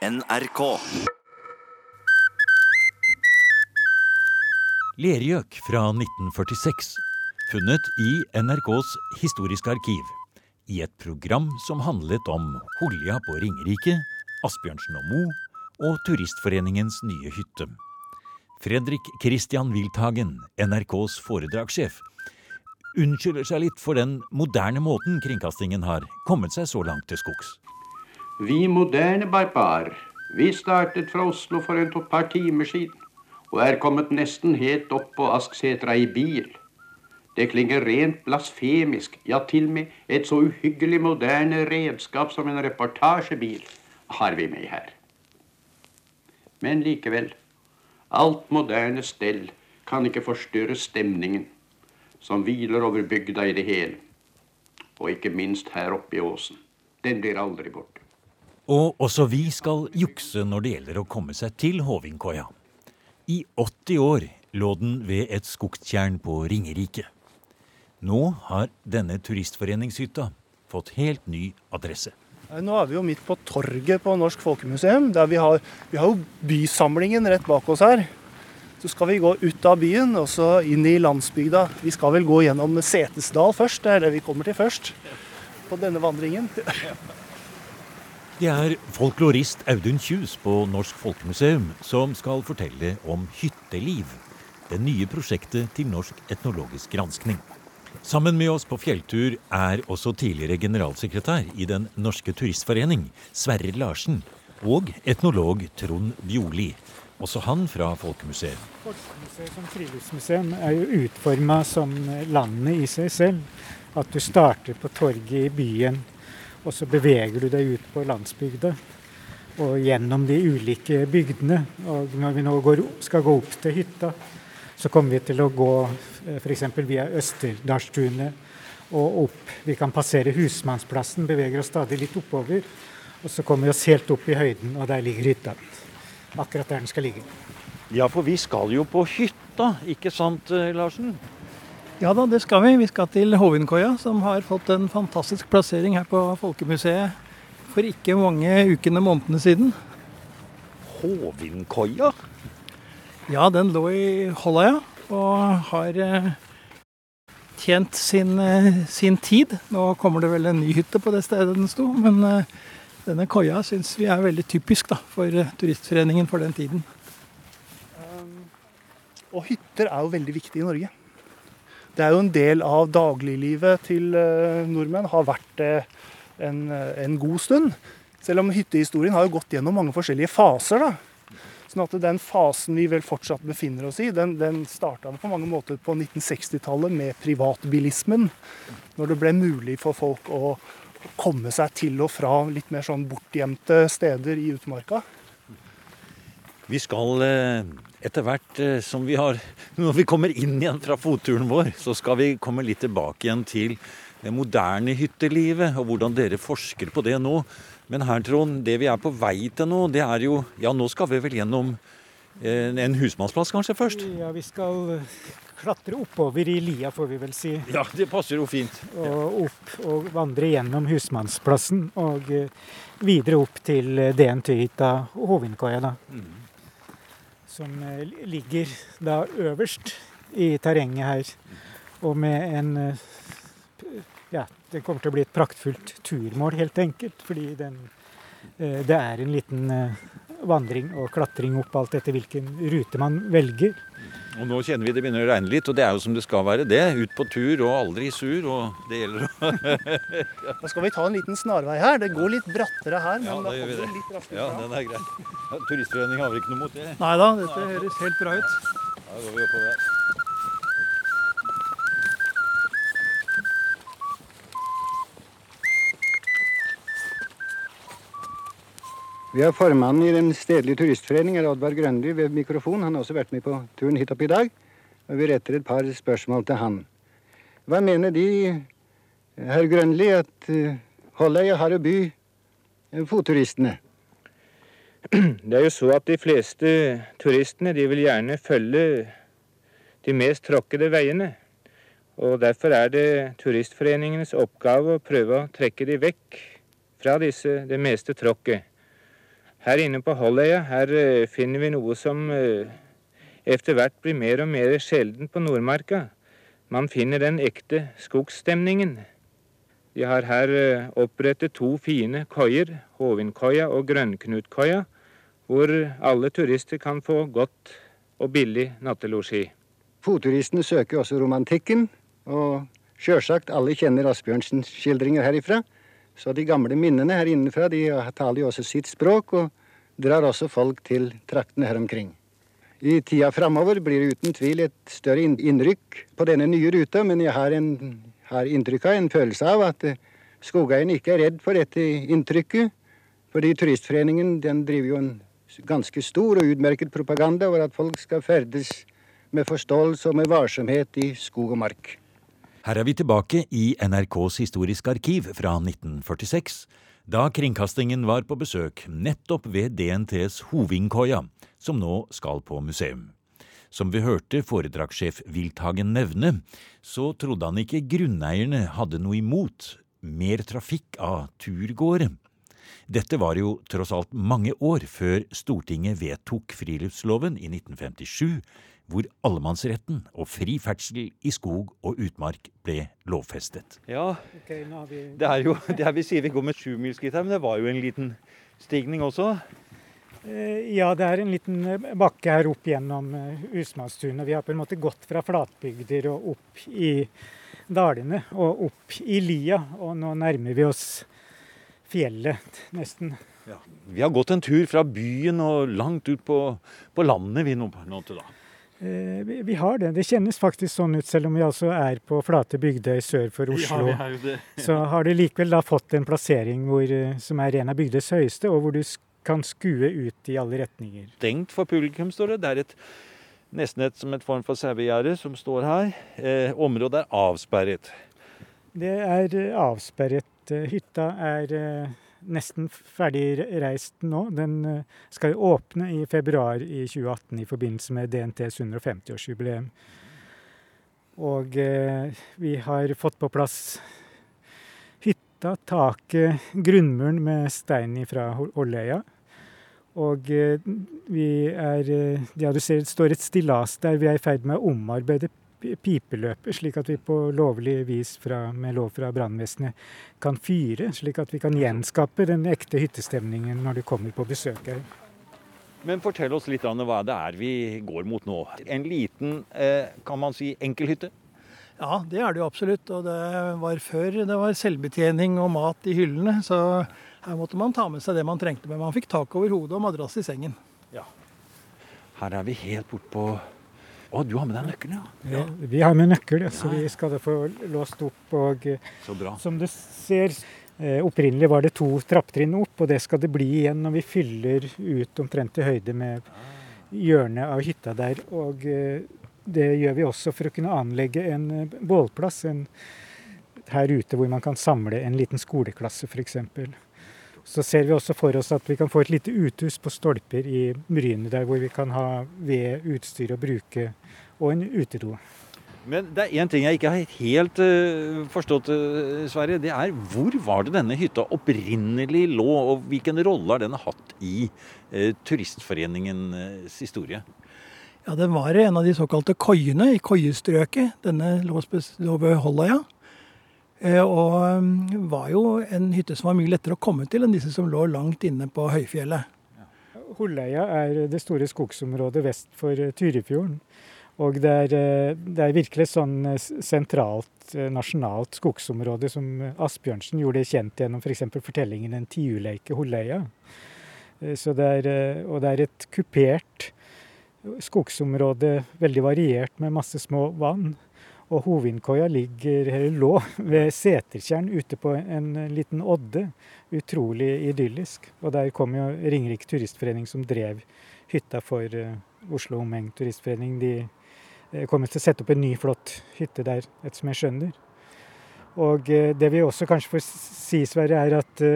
NRK. Lergjøk fra 1946, funnet i NRKs historiske arkiv. I et program som handlet om Holja på Ringerike, Asbjørnsen og Mo og Turistforeningens nye hytte. Fredrik Christian Wilthagen, NRKs foredragssjef, unnskylder seg litt for den moderne måten kringkastingen har kommet seg så langt til skogs. Vi moderne barbarer, vi startet fra Oslo for et par timer siden, og er kommet nesten helt opp på Asksetra i bil. Det klinger rent blasfemisk, ja, til og med et så uhyggelig moderne redskap som en reportasjebil har vi med her. Men likevel, alt moderne stell kan ikke forstyrre stemningen som hviler over bygda i det hele, og ikke minst her oppe i åsen. Den blir aldri borte. Og også vi skal jukse når det gjelder å komme seg til Hovingkoia. I 80 år lå den ved et skogstjern på Ringerike. Nå har denne turistforeningshytta fått helt ny adresse. Nå er vi jo midt på torget på Norsk Folkemuseum. der Vi har, vi har jo bysamlingen rett bak oss her. Så skal vi gå ut av byen og så inn i landsbygda. Vi skal vel gå gjennom Setesdal først, det er det vi kommer til først. På denne vandringen. Det er folklorist Audun Kjus på Norsk Folkemuseum som skal fortelle om Hytteliv, det nye prosjektet til Norsk etnologisk granskning. Sammen med oss på fjelltur er også tidligere generalsekretær i Den norske turistforening, Sverre Larsen, og etnolog Trond Bjorli, også han fra Folkemuseet. Folkemuseet som friluftsmuseum er jo utforma som landet i seg selv. At du starter på torget i byen, og så beveger du deg ut på landsbygda. Og gjennom de ulike bygdene. Og når vi nå går, skal gå opp til hytta, så kommer vi til å gå f.eks. via Østerdalstunet og opp. Vi kan passere Husmannsplassen, beveger oss stadig litt oppover. Og så kommer vi oss helt opp i høyden, og der ligger hytta. Akkurat der den skal ligge. Ja, for vi skal jo på hytta, ikke sant Larsen? Ja da, det skal vi. Vi skal til Hovindkoia, som har fått en fantastisk plassering her på Folkemuseet for ikke mange ukene, månedene siden. Hovindkoia? Ja, den lå i Holløya og har eh, tjent sin, eh, sin, tid. Nå kommer det vel en ny hytte på det stedet den sto, men eh, denne koia syns vi er veldig typisk da, for Turistforeningen for den tiden. Um, og hytter er jo veldig viktig i Norge. Det er jo en del av dagliglivet til nordmenn. Har vært det en, en god stund. Selv om hyttehistorien har jo gått gjennom mange forskjellige faser. da. Sånn at Den fasen vi vel fortsatt befinner oss i, den, den starta på mange måter på 1960-tallet med privatbilismen. Når det ble mulig for folk å komme seg til og fra litt mer sånn bortgjemte steder i utmarka. Vi skal etter hvert som vi har Når vi kommer inn igjen fra fotturen vår, så skal vi komme litt tilbake igjen til det moderne hyttelivet, og hvordan dere forsker på det nå. Men her, Trond, det vi er på vei til nå, det er jo Ja, nå skal vi vel gjennom en husmannsplass kanskje først? Ja, vi skal klatre oppover i lia, får vi vel si. Ja, det passer jo fint. Og opp og vandre gjennom husmannsplassen. Og videre opp til DNT-hytta Hovinkoia, da. Mm. Som ligger da øverst i terrenget her. Og med en ja, det kommer til å bli et praktfullt turmål, helt enkelt. Fordi den, det er en liten vandring og klatring opp alt etter hvilken rute man velger. Og nå kjenner vi det begynner å regne litt, og det er jo som det skal være det. Ut på tur og aldri sur, og det gjelder å Da skal vi ta en liten snarvei her. Det går litt brattere her, men ja, da gjør vi det. litt raskere Ja, den er grei. Ja, Turistforeningen har vel ikke noe mot det? Nei da, dette høres helt bra ut. Da går vi oppover. Vi har formannen i Den stedlige turistforening, Oddvar Grønli, ved mikrofon. Han har også vært med på turen hit opp i dag. Og vi retter et par spørsmål til han. Hva mener De, herr Grønli, at uh, Holløya har å by uh, fotturistene? Det er jo så at de fleste turistene de vil gjerne følge de mest tråkkede veiene. Og derfor er det Turistforeningenes oppgave å prøve å trekke de vekk fra disse, det meste tråkket. Her inne på Holløya her eh, finner vi noe som eh, etter hvert blir mer og mer sjelden på Nordmarka. Man finner den ekte skogsstemningen. De har her eh, opprettet to fine koier, Hovinkoia og Grønnknutkoia, hvor alle turister kan få godt og billig nattelosji. Fotturistene søker også romantikken, og sjølsagt alle kjenner Asbjørnsens skildringer herifra. Så de gamle minnene her innenfra de taler jo også sitt språk, og drar også folk til traktene her omkring. I tida framover blir det uten tvil et større innrykk på denne nye ruta, men jeg har, en, har inntrykk av, en følelse av, at eh, skogeieren ikke er redd for dette inntrykket. Fordi Turistforeningen den driver jo en ganske stor og utmerket propaganda over at folk skal ferdes med forståelse og med varsomhet i skog og mark. Her er vi tilbake i NRKs historiske arkiv fra 1946, da kringkastingen var på besøk nettopp ved DNTs Hovingkoia, som nå skal på museum. Som vi hørte foredragssjef Wilthagen nevne, så trodde han ikke grunneierne hadde noe imot mer trafikk av turgåere. Dette var jo tross alt mange år før Stortinget vedtok friluftsloven i 1957, hvor allemannsretten og fri ferdsel i skog og utmark ble lovfestet. Ja, det er jo det er vi sier vi går med sjumilsskritt her, men det var jo en liten stigning også. Eh, ja, det er en liten eh, bakke her opp gjennom Husmannstunet. Usmannstunet. Vi har på en måte gått fra flatbygder og opp i dalene og opp i lia. Og nå nærmer vi oss fjellet, nesten. Ja. Vi har gått en tur fra byen og langt ut på, på landet vi nå, nå til da. Eh, vi, har det. Det kjennes faktisk sånn ut, selv om vi altså er på flate Bygdøy sør for Oslo. Ja, så har det likevel da fått en plassering hvor, som er en av Bygdøys høyeste, og hvor du kan skue ut i alle retninger. Stengt for publikum, står det. Det er et, nesten et, som et form for sauegjerde som står her. Eh, området er avsperret. Det er eh, avsperret. Eh, hytta er eh, nesten ferdig reist nå. Den skal åpne i februar i 2018 i forbindelse med DNTs 150-årsjubileum. Og eh, vi har fått på plass hytta, taket, grunnmuren med stein fra Holløya. Og eh, vi er eh, det står et stillas der. Vi er i ferd med å omarbeide pipeløpet, slik at vi på lovlig vis fra, med lov fra brannvesenet kan fyre. Slik at vi kan gjenskape den ekte hyttestemningen når du kommer på besøk her. Men fortell oss litt om hva det er vi går mot nå. En liten, eh, kan man si, enkel hytte? Ja, det er det jo absolutt. Og det var før det var selvbetjening og mat i hyllene. Så her måtte man ta med seg det man trengte. Men man fikk tak over hodet og madrass i sengen. Ja. Her er vi helt bort på Å, du har med deg nøkkelen, ja. Vi, vi har med nøkkel, så vi skal da få låst opp. Og så bra. som du ser, eh, opprinnelig var det to trapptrinn opp, og det skal det bli igjen når vi fyller ut omtrent i høyde med hjørnet av hytta der. Og eh, det gjør vi også for å kunne anlegge en eh, bålplass en, her ute hvor man kan samle en liten skoleklasse f.eks. Så ser vi også for oss at vi kan få et lite uthus på stolper i Bryne, der hvor vi kan ha ved, utstyr å bruke, og en utedo. Men det er én ting jeg ikke har helt uh, forstått, uh, Sverre. Det er hvor var det denne hytta opprinnelig lå, og hvilken rolle har den hatt i uh, Turistforeningens historie? Ja, Den var en av de såkalte koiene i koiestrøket. Denne lå, lå ved Holløya. Eh, og mm, var jo en hytte som var mye lettere å komme til enn disse som lå langt inne på høyfjellet. Holleia er det store skogsområdet vest for eh, Tyrifjorden. Og det er, eh, det er virkelig sånn sentralt, nasjonalt skogsområde som Asbjørnsen gjorde kjent gjennom f.eks. For fortellingen 'En tiurleike Holleia'. Så det er, og det er et kupert skogsområde, veldig variert med masse små vann. Og Hovindkoia ligger, lå ved Setertjern ute på en liten odde. Utrolig idyllisk. Og der kom jo Ringerike turistforening som drev hytta for uh, Oslo Omheng turistforening. De uh, kommer til å sette opp en ny, flott hytte der, ettersom jeg skjønner. Og uh, det vi også kanskje får si, Sverre, er at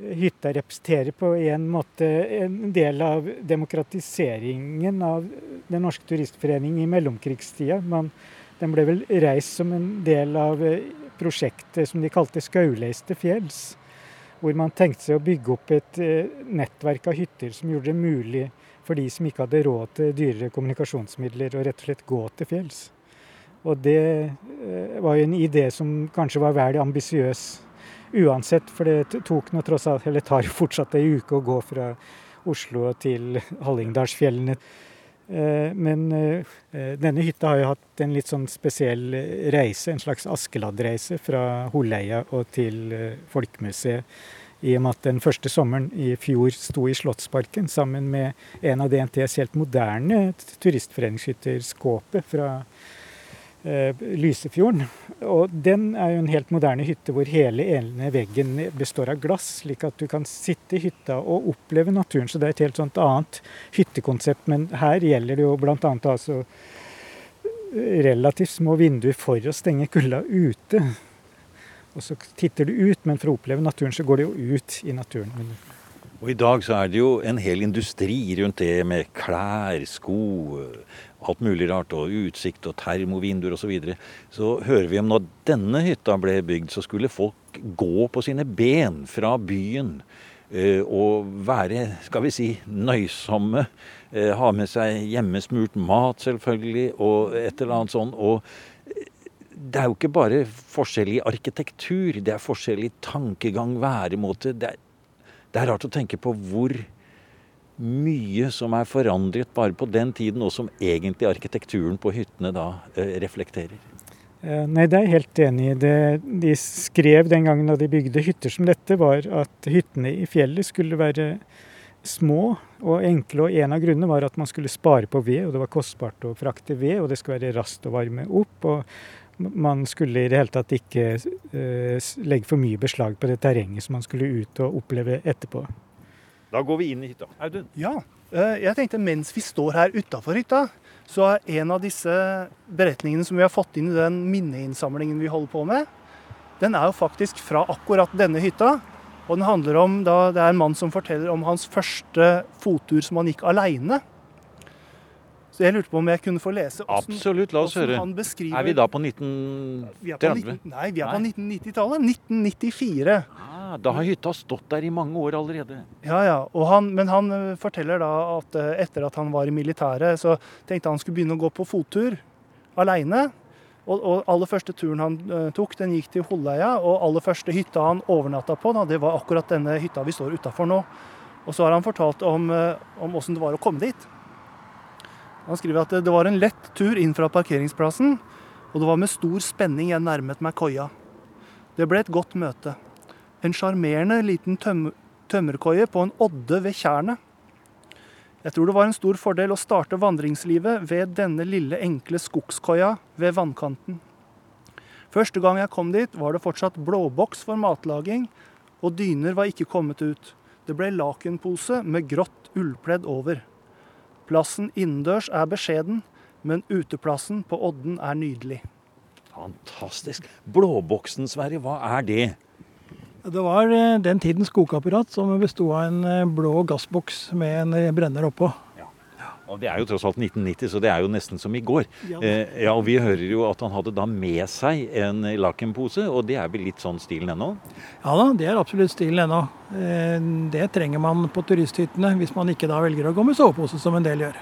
hytta representerer på en måte en del av demokratiseringen av Den norske turistforening i mellomkrigstida. Man, den ble vel reist som en del av eh, prosjektet som de kalte Skauleis til fjells. hvor man tenkte seg å bygge opp et eh, nettverk av hytter som gjorde det mulig for de som ikke hadde råd til dyrere kommunikasjonsmidler, å rett og slett gå til fjells. Og det eh, var jo en idé som kanskje var vel ambisiøs uansett, for det tok noe tross alt, eller tar jo fortsatt ei uke å gå fra Oslo til Hallingdalsfjellene. Eh, men denne hytta har jo hatt en litt sånn spesiell reise, en slags Askeladd-reise fra Holleia og til Folkemuseet. I og med at den første sommeren i fjor sto i Slottsparken sammen med en av DNTs helt moderne turistforeningshytter, Skåpet fra eh, Lysefjorden. Og den er jo en helt moderne hytte hvor hele ene veggen består av glass, slik at du kan sitte i hytta og oppleve naturen. Så det er et helt sånt annet hyttekonsept. Men her gjelder det jo bl.a. altså relativt små vinduer for å stenge kulda ute. Og så titter du ut, men for å oppleve naturen, så går det jo ut i naturen. Og i dag så er det jo en hel industri rundt det med klær, sko, alt mulig rart, og utsikt og termovinduer osv. Så, videre. så hører vi om når denne hytta ble bygd, så skulle folk gå på sine ben fra byen. Eh, og være, skal vi si, nøysomme. Eh, ha med seg hjemmesmurt mat, selvfølgelig, og et eller annet sånn. Og det er jo ikke bare forskjell i arkitektur, det er forskjell i tankegang, væremåte. Det er, det er rart å tenke på hvor mye som er forandret bare på den tiden, og som egentlig arkitekturen på hyttene da eh, reflekterer. Eh, nei, det er jeg helt enig i. Det de skrev den gangen da de bygde hytter som dette, var at hyttene i fjellet skulle være små og enkle. Og en av grunnene var at man skulle spare på ved, og det var kostbart å frakte ved, og det skulle være raskt å varme opp. og man skulle i det hele tatt ikke uh, legge for mye beslag på det terrenget som man skulle ut og oppleve etterpå. Da går vi inn i hytta. Audun? Ja. Uh, jeg tenkte mens vi står her utafor hytta, så er en av disse beretningene som vi har fått inn i den minneinnsamlingen vi holder på med, den er jo faktisk fra akkurat denne hytta. Og den handler om da det er en mann som forteller om hans første fottur som han gikk aleine. Så jeg lurte på om jeg kunne få lese hvordan, Absolutt, la oss høre. Er vi da på 1930? Nei, vi er på 1990-tallet. 1994. Ah, da har hytta stått der i mange år allerede. Ja, ja. Han, men han eh, forteller da at eh, etter at han var i militæret, så tenkte han skulle begynne å gå på fottur aleine. Og, og, aller første turen han uh, tok, den gikk til Holleia. Og aller første hytta han overnatta på, da, det var akkurat denne hytta vi står utafor nå. Og så har han fortalt om, om åssen det var å komme dit. Han skriver at det var en lett tur inn fra parkeringsplassen, og det var med stor spenning jeg nærmet meg koia. Det ble et godt møte. En sjarmerende liten tøm tømmerkoie på en odde ved tjernet. Jeg tror det var en stor fordel å starte vandringslivet ved denne lille, enkle skogskoia ved vannkanten. Første gang jeg kom dit, var det fortsatt blåboks for matlaging, og dyner var ikke kommet ut. Det ble lakenpose med grått ullpledd over. Plassen innendørs er beskjeden, men uteplassen på Odden er nydelig. Fantastisk. Blåboksen, Sverre, hva er det? Det var eh, den tidens kokeapparat som besto av en eh, blå gassboks med en brenner oppå. Og Det er jo tross alt 1990, så det er jo nesten som i går. Ja, eh, ja og Vi hører jo at han hadde da med seg en lakenpose, og det er vel litt sånn stilen ennå? Ja da, det er absolutt stilen ennå. Eh, det trenger man på turisthyttene, hvis man ikke da velger å gå med sovepose, som en del gjør.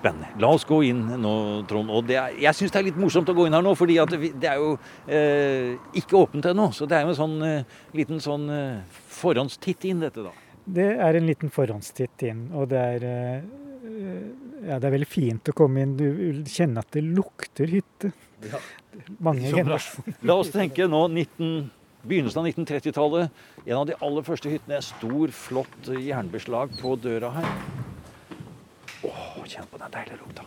Spennende. La oss gå inn nå, Trond. Og er, jeg syns det er litt morsomt å gå inn her nå, fordi det er jo eh, ikke åpent ennå. Så det er jo en sånn eh, liten sånn eh, forhåndstitt inn, dette, da. Det er en liten forhåndstitt inn, og det er, eh, ja, det er veldig fint å komme inn. Du vil kjenne at det lukter hytte. Ja. Mange generasjoner. La oss tenke nå 19, begynnelsen av 1930-tallet. En av de aller første hyttene. Stor, flott jernbeslag på døra her. Åh, kjenn på den deilige lukta.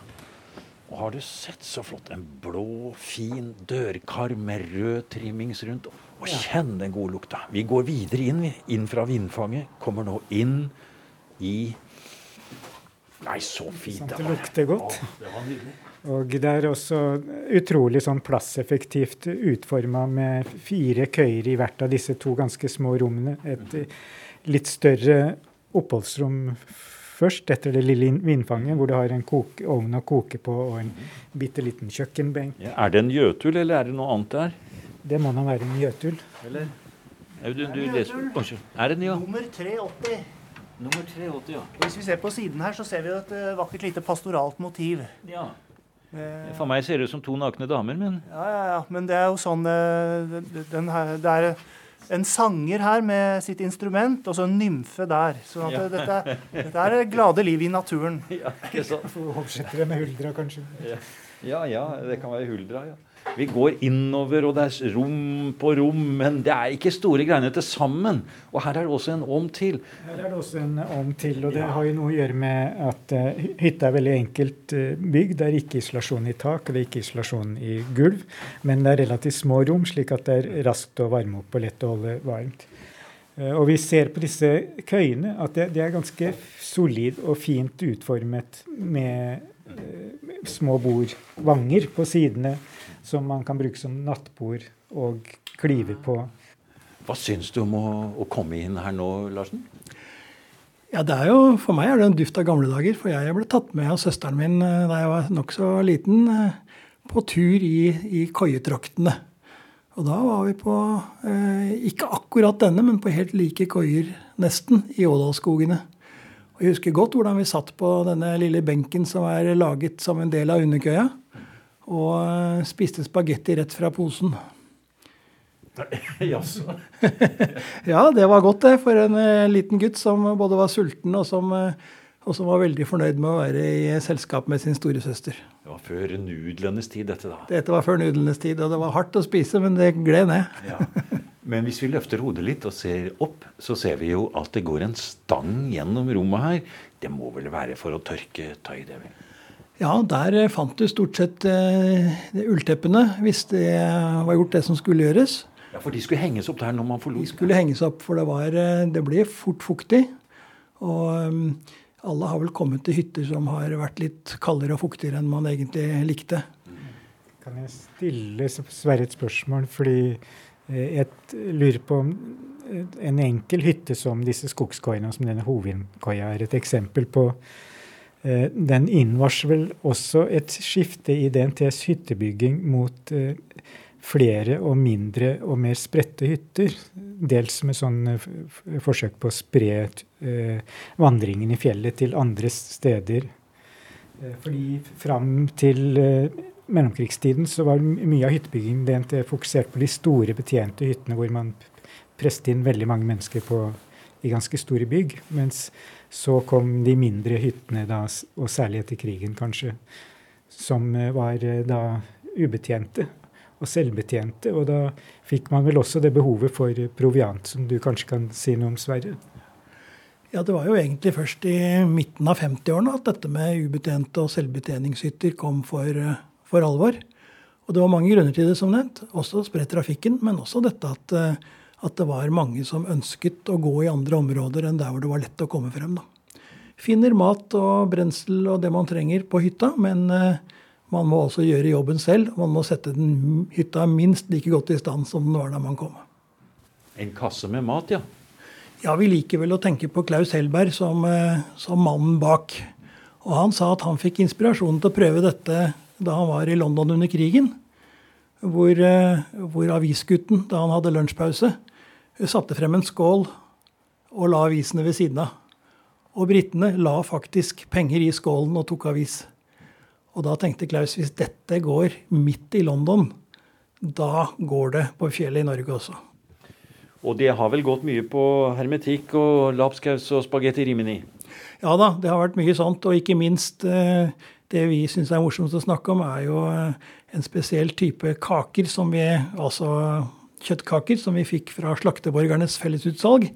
Og har du sett så flott? En blå, fin dørkar med rød trimmings rundt. Og kjenn den gode lukta. Vi går videre inn, inn fra vindfanget. Kommer nå inn i Nei, så fint. Sånn, det lukter godt. Å, det var nydelig. Og det er også utrolig sånn plasseffektivt utforma med fire køyer i hvert av disse to ganske små rommene. Et litt større oppholdsrom først, etter det lille vindfanget, hvor du har en koke, ovn å koke på og en bitte liten kjøkkenbenk. Ja, er det en gjøtul, eller er det noe annet der? Det må da være en Jøtul. Eller? Audun, du leser Unnskyld. Er det den, ja? Nummer 380. Nummer 380, ja. Hvis vi ser på siden her, så ser vi et uh, vakkert lite pastoralt motiv. ja. Uh, For meg ser det ut som to nakne damer, men Ja, ja, ja. Men det er jo sånn uh, den her, Det er en sanger her med sitt instrument, og så en nymfe der. Så at Ja. dette, er- dette er glade liv i naturen. ja, ikke sant? Oversetter det med huldra, kanskje. Ja, ja, ja, det kan være huldra, ja. Vi går innover, og det er rom på rom, men det er ikke store greiene til sammen. Og her er det også en om til. Her er det også en om til, og det har jo noe å gjøre med at uh, hytta er veldig enkelt uh, bygd. Det er ikke isolasjon i tak, det er ikke isolasjon i gulv, men det er relativt små rom, slik at det er raskt å varme opp og lett å holde varmt. Uh, og vi ser på disse køyene at det, det er ganske solid og fint utformet med små bord, vanger på sidene, som man kan bruke som nattbord og klyver på. Hva syns du om å, å komme inn her nå, Larsen? Ja, det er jo, For meg er det en duft av gamle dager. For jeg ble tatt med av søsteren min eh, da jeg var nokså liten, eh, på tur i, i koietraktene. Og da var vi på eh, ikke akkurat denne, men på helt like koier nesten, i Ådalsskogene. Og jeg husker godt hvordan vi satt på denne lille benken som er laget som en del av underkøya, og eh, spiste spagetti rett fra posen. Jaså? Ja, det var godt det, for en eh, liten gutt som både var sulten og som, eh, og som var veldig fornøyd med å være i selskap med sin storesøster. Det var før nudlenes tid, dette, da. Dette var før nudlenes tid, og det var hardt å spise, men det gled ned. Ja. Men hvis vi løfter hodet litt og ser opp, så ser vi jo at det går en stang gjennom rommet her. Det må vel være for å tørke tøy, det vel? Ja, der fant du stort sett eh, ullteppene, hvis det var gjort det som skulle gjøres. Ja, For de skulle henges opp der når man De skulle henges opp, for det, var, eh, det ble fort fuktig. Og um, alle har vel kommet til hytter som har vært litt kaldere og fuktigere enn man egentlig likte. Kan jeg stille Sverre et spørsmål? Fordi jeg lurer på om eh, en enkel hytte som disse skogskoiene, som denne hovedkoia er et eksempel på, eh, den innvarsler vel også et skifte i DNTs hyttebygging mot eh, flere og mindre og mer spredte hytter. Dels med sånn eh, forsøk på å spre eh, vandringen i fjellet til andre steder. Eh, fordi fram til eh, mellomkrigstiden så var mye av hyttebyggingen DNT fokusert på de store betjente hyttene hvor man presset inn veldig mange mennesker på, i ganske store bygg. Mens så kom de mindre hyttene, da, og særlig etter krigen kanskje, som eh, var eh, da ubetjente og selvbetjente. Og da fikk man vel også det behovet for proviant, som du kanskje kan si noe om, Sverre? Ja, det var jo egentlig først i midten av 50-årene at dette med ubetjente og selvbetjeningshytter kom for, eh, for alvor. Og det var mange grunner til det, som nevnt. Også spredt trafikken, men også dette at, eh, at det var mange som ønsket å gå i andre områder enn der hvor det var lett å komme frem. da. Finner mat og brensel og det man trenger på hytta, men eh, man må også gjøre jobben selv. Man må sette den hytta minst like godt i stand som den var da man kom. En kasse med mat, ja. Ja, vi liker vel å tenke på Klaus Hellberg som, eh, som mannen bak. Og han sa at han fikk inspirasjon til å prøve dette da han var i London under krigen. Hvor, eh, hvor avisgutten, da han hadde lunsjpause, satte frem en skål og la avisene ved siden av. Og britene la faktisk penger i skålen og tok avis. Og da tenkte Klaus hvis dette går midt i London, da går det på fjellet i Norge også. Og det har vel gått mye på hermetikk og lapskaus og spagetti rimini? Ja da, det har vært mye sånt. Og ikke minst eh, det vi syns er morsomt å snakke om, er jo eh, en spesiell type kaker som vi Altså kjøttkaker som vi fikk fra Slakteborgernes fellesutsalg.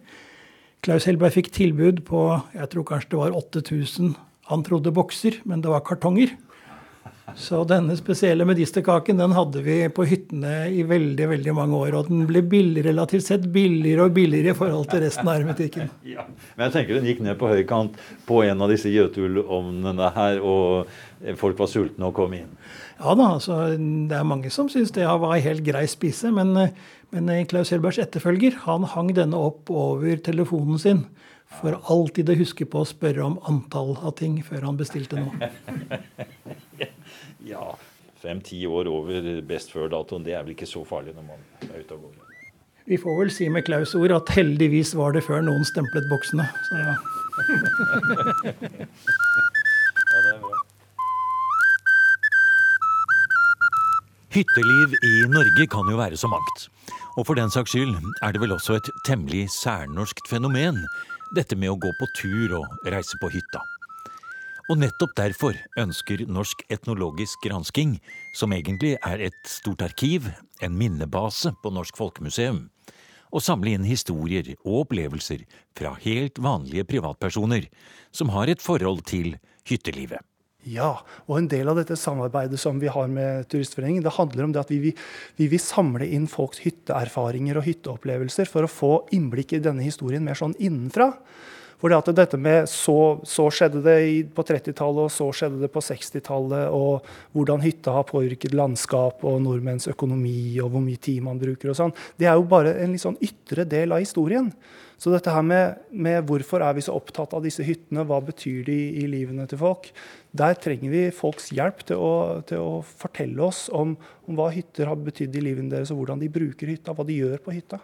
Klaus Helberg fikk tilbud på jeg tror kanskje det var 8000 han trodde bokser, men det var kartonger. Så denne spesielle medisterkaken den hadde vi på hyttene i veldig veldig mange år. Og den ble billig, relativt sett billigere og billigere i forhold til resten av hermetikken. Ja. Men jeg tenker den gikk ned på høykant på en av disse gjøtulovnene her, og folk var sultne og kom inn. Ja da, altså, det er mange som syns det var helt grei spise. Men, men Klaus Helbergs etterfølger han hang denne opp over telefonen sin for alltid å huske på å spørre om antall av ting før han bestilte noe. Ja, fem-ti år over best før-datoen, det er vel ikke så farlig når man er ute og går. Vi får vel si med Klaus ord at heldigvis var det før noen stemplet boksene. Så ja. Hytteliv i Norge kan jo være så mangt. Og for den saks skyld er det vel også et temmelig særnorskt fenomen, dette med å gå på tur og reise på hytta. Og nettopp derfor ønsker Norsk etnologisk gransking, som egentlig er et stort arkiv, en minnebase på Norsk Folkemuseum, å samle inn historier og opplevelser fra helt vanlige privatpersoner som har et forhold til hyttelivet. Ja, og en del av dette samarbeidet som vi har med Turistforeningen, det handler om det at vi vi vil samle inn folks hytteerfaringer og hytteopplevelser for å få innblikk i denne historien mer sånn innenfra. For det at dette med så, så skjedde det på 30-tallet, og så skjedde det på 60-tallet, og hvordan hytta har påvirket landskap og nordmenns økonomi, og hvor mye tid man bruker og sånn, det er jo bare en litt sånn ytre del av historien. Så dette her med, med, hvorfor er vi så opptatt av disse hyttene, hva betyr de i livene til folk, der trenger vi folks hjelp til å, til å fortelle oss om, om, hva hytter har betydd i livene deres, og hvordan de bruker hytta, hva de gjør på hytta.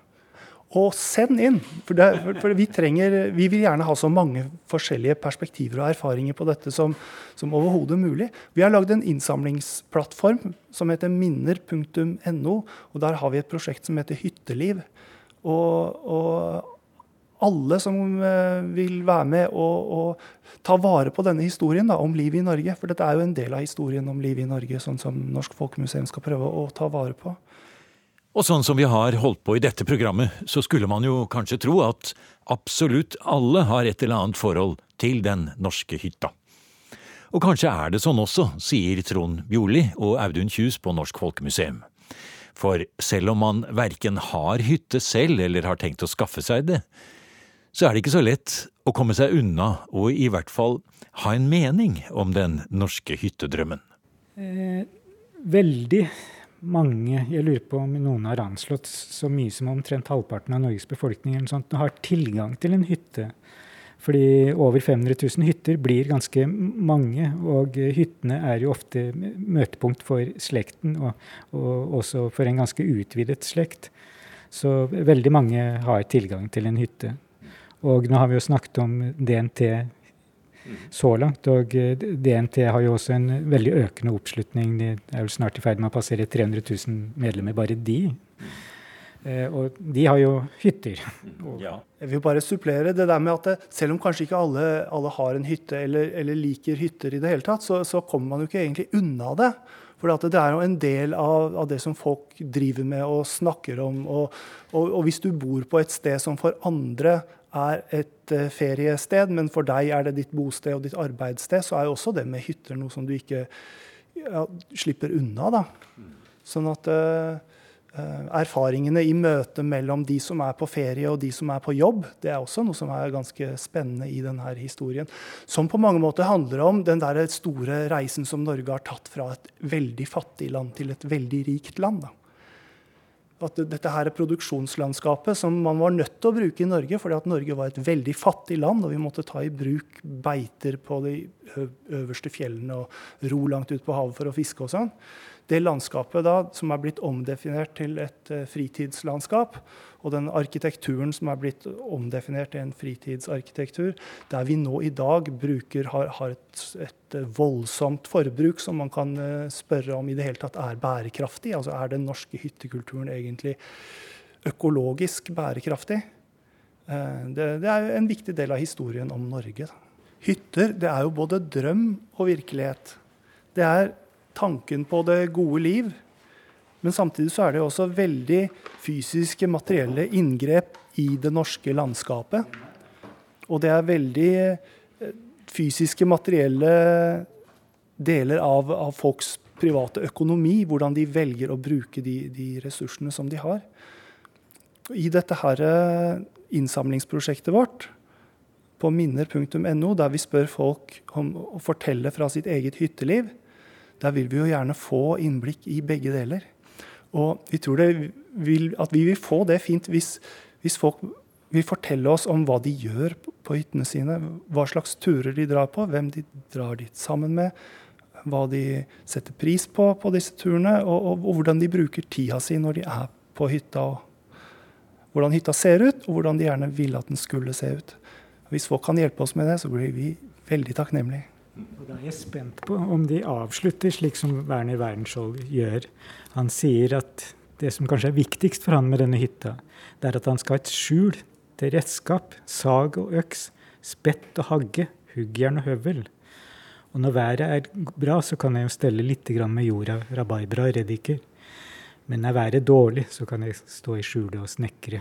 Og send inn! For, det, for vi, trenger, vi, vil gjerne ha så mange forskjellige perspektiver og erfaringer på dette som, som overhodet mulig. Vi har lagd en innsamlingsplattform som heter minner.no. og Der har vi et prosjekt som heter Hytteliv. Og, og alle som eh, vil være med og, og ta vare på denne historien da, om livet i Norge. For dette er jo en del av historien om livet i Norge, sånn som Norsk Folkemuseum skal prøve å ta vare på. Og sånn som vi har holdt på i dette programmet, så skulle man jo kanskje tro at absolutt alle har et eller annet forhold til den norske hytta. Og kanskje er det sånn også, sier Trond Bjorli og Audun Kjus på Norsk Folkemuseum. For selv om man verken har hytte selv eller har tenkt å skaffe seg det, så er det ikke så lett å komme seg unna og i hvert fall ha en mening om den norske hyttedrømmen. Eh, veldig mange, jeg lurer på om noen har anslått så mye som omtrent halvparten av Norges befolkning eller sånt, har tilgang til en hytte. Fordi over 500 000 hytter blir ganske mange, og hyttene er jo ofte møtepunkt for slekten, og, og også for en ganske utvidet slekt. Så veldig mange har tilgang til en hytte. Og nå har vi jo snakket om DNT så langt, og eh, DNT har jo også en veldig økende oppslutning. De er vel snart i ferd med å passere 300 000 medlemmer, bare de. Eh, og de har jo hytter. Ja. Jeg vil bare supplere det der med at det, selv om kanskje ikke alle, alle har en hytte eller, eller, liker hytter i det hele tatt, så, så, kommer man jo ikke egentlig unna det. For det er jo en del av, av, det som folk driver med og snakker om. Og, og, og, hvis du bor på et sted som for andre er et uh, feriested, men for deg er det ditt bosted og ditt arbeidssted, så er jo også det med hytter noe som du ikke ja, slipper unna. da. Sånn at uh, erfaringene i møtet mellom de som er på ferie og de som er på jobb, det er også noe som er ganske spennende i denne historien. Som på mange måter handler om den der store reisen som Norge har tatt fra et veldig fattig land til et veldig rikt land. da at dette her er produksjonslandskapet som man var nødt til å bruke i Norge, fordi at Norge var et veldig fattig land, og vi måtte ta i bruk beiter på de øverste fjellene og ro langt ut på havet for å fiske og sånn. Det landskapet da, som er blitt omdefinert til et uh, fritidslandskap, og den arkitekturen som er blitt omdefinert til en fritidsarkitektur, der vi nå i dag bruker, har, har et, et, voldsomt forbruk som man kan uh, spørre om i det hele tatt er bærekraftig. Altså er den norske hyttekulturen egentlig økologisk bærekraftig? Det, det, er en viktig del av historien om Norge. Hytter det er jo både drøm og virkelighet. Det er tanken på det gode liv men samtidig så er det også veldig fysiske, materielle inngrep i det norske landskapet. Og det er veldig eh, fysiske, materielle deler av, av folks private økonomi. Hvordan de velger å bruke de, de ressursene som de har. I dette her eh, innsamlingsprosjektet vårt på minner.no, der vi spør folk om å fortelle fra sitt eget hytteliv, der vil vi jo gjerne få innblikk i begge deler. Og vi tror vil, at vi vil få det fint hvis, hvis, folk vil fortelle oss om hva de gjør på hyttene sine. Hva slags turer de drar på, hvem de drar dit sammen med. Hva de setter pris på på disse turene, og, og, og hvordan de bruker tida si når de er på hytta. hvordan hytta ser ut, og hvordan de gjerne ville at den skulle se ut. Hvis folk kan hjelpe oss med det, så blir vi veldig takknemlige. Og da er jeg spent på om de avslutter slik som Werner Wernskjold gjør. Han sier at det som kanskje er viktigst for han med denne hytta, det er at han skal ha et skjul til redskap, sag og øks, spett og hagge, huggjern og høvel. Og når været er bra, så kan jeg jo stelle litt med jorda, rabarbra og reddiker. Men er været dårlig, så kan jeg stå i skjulet og snekre.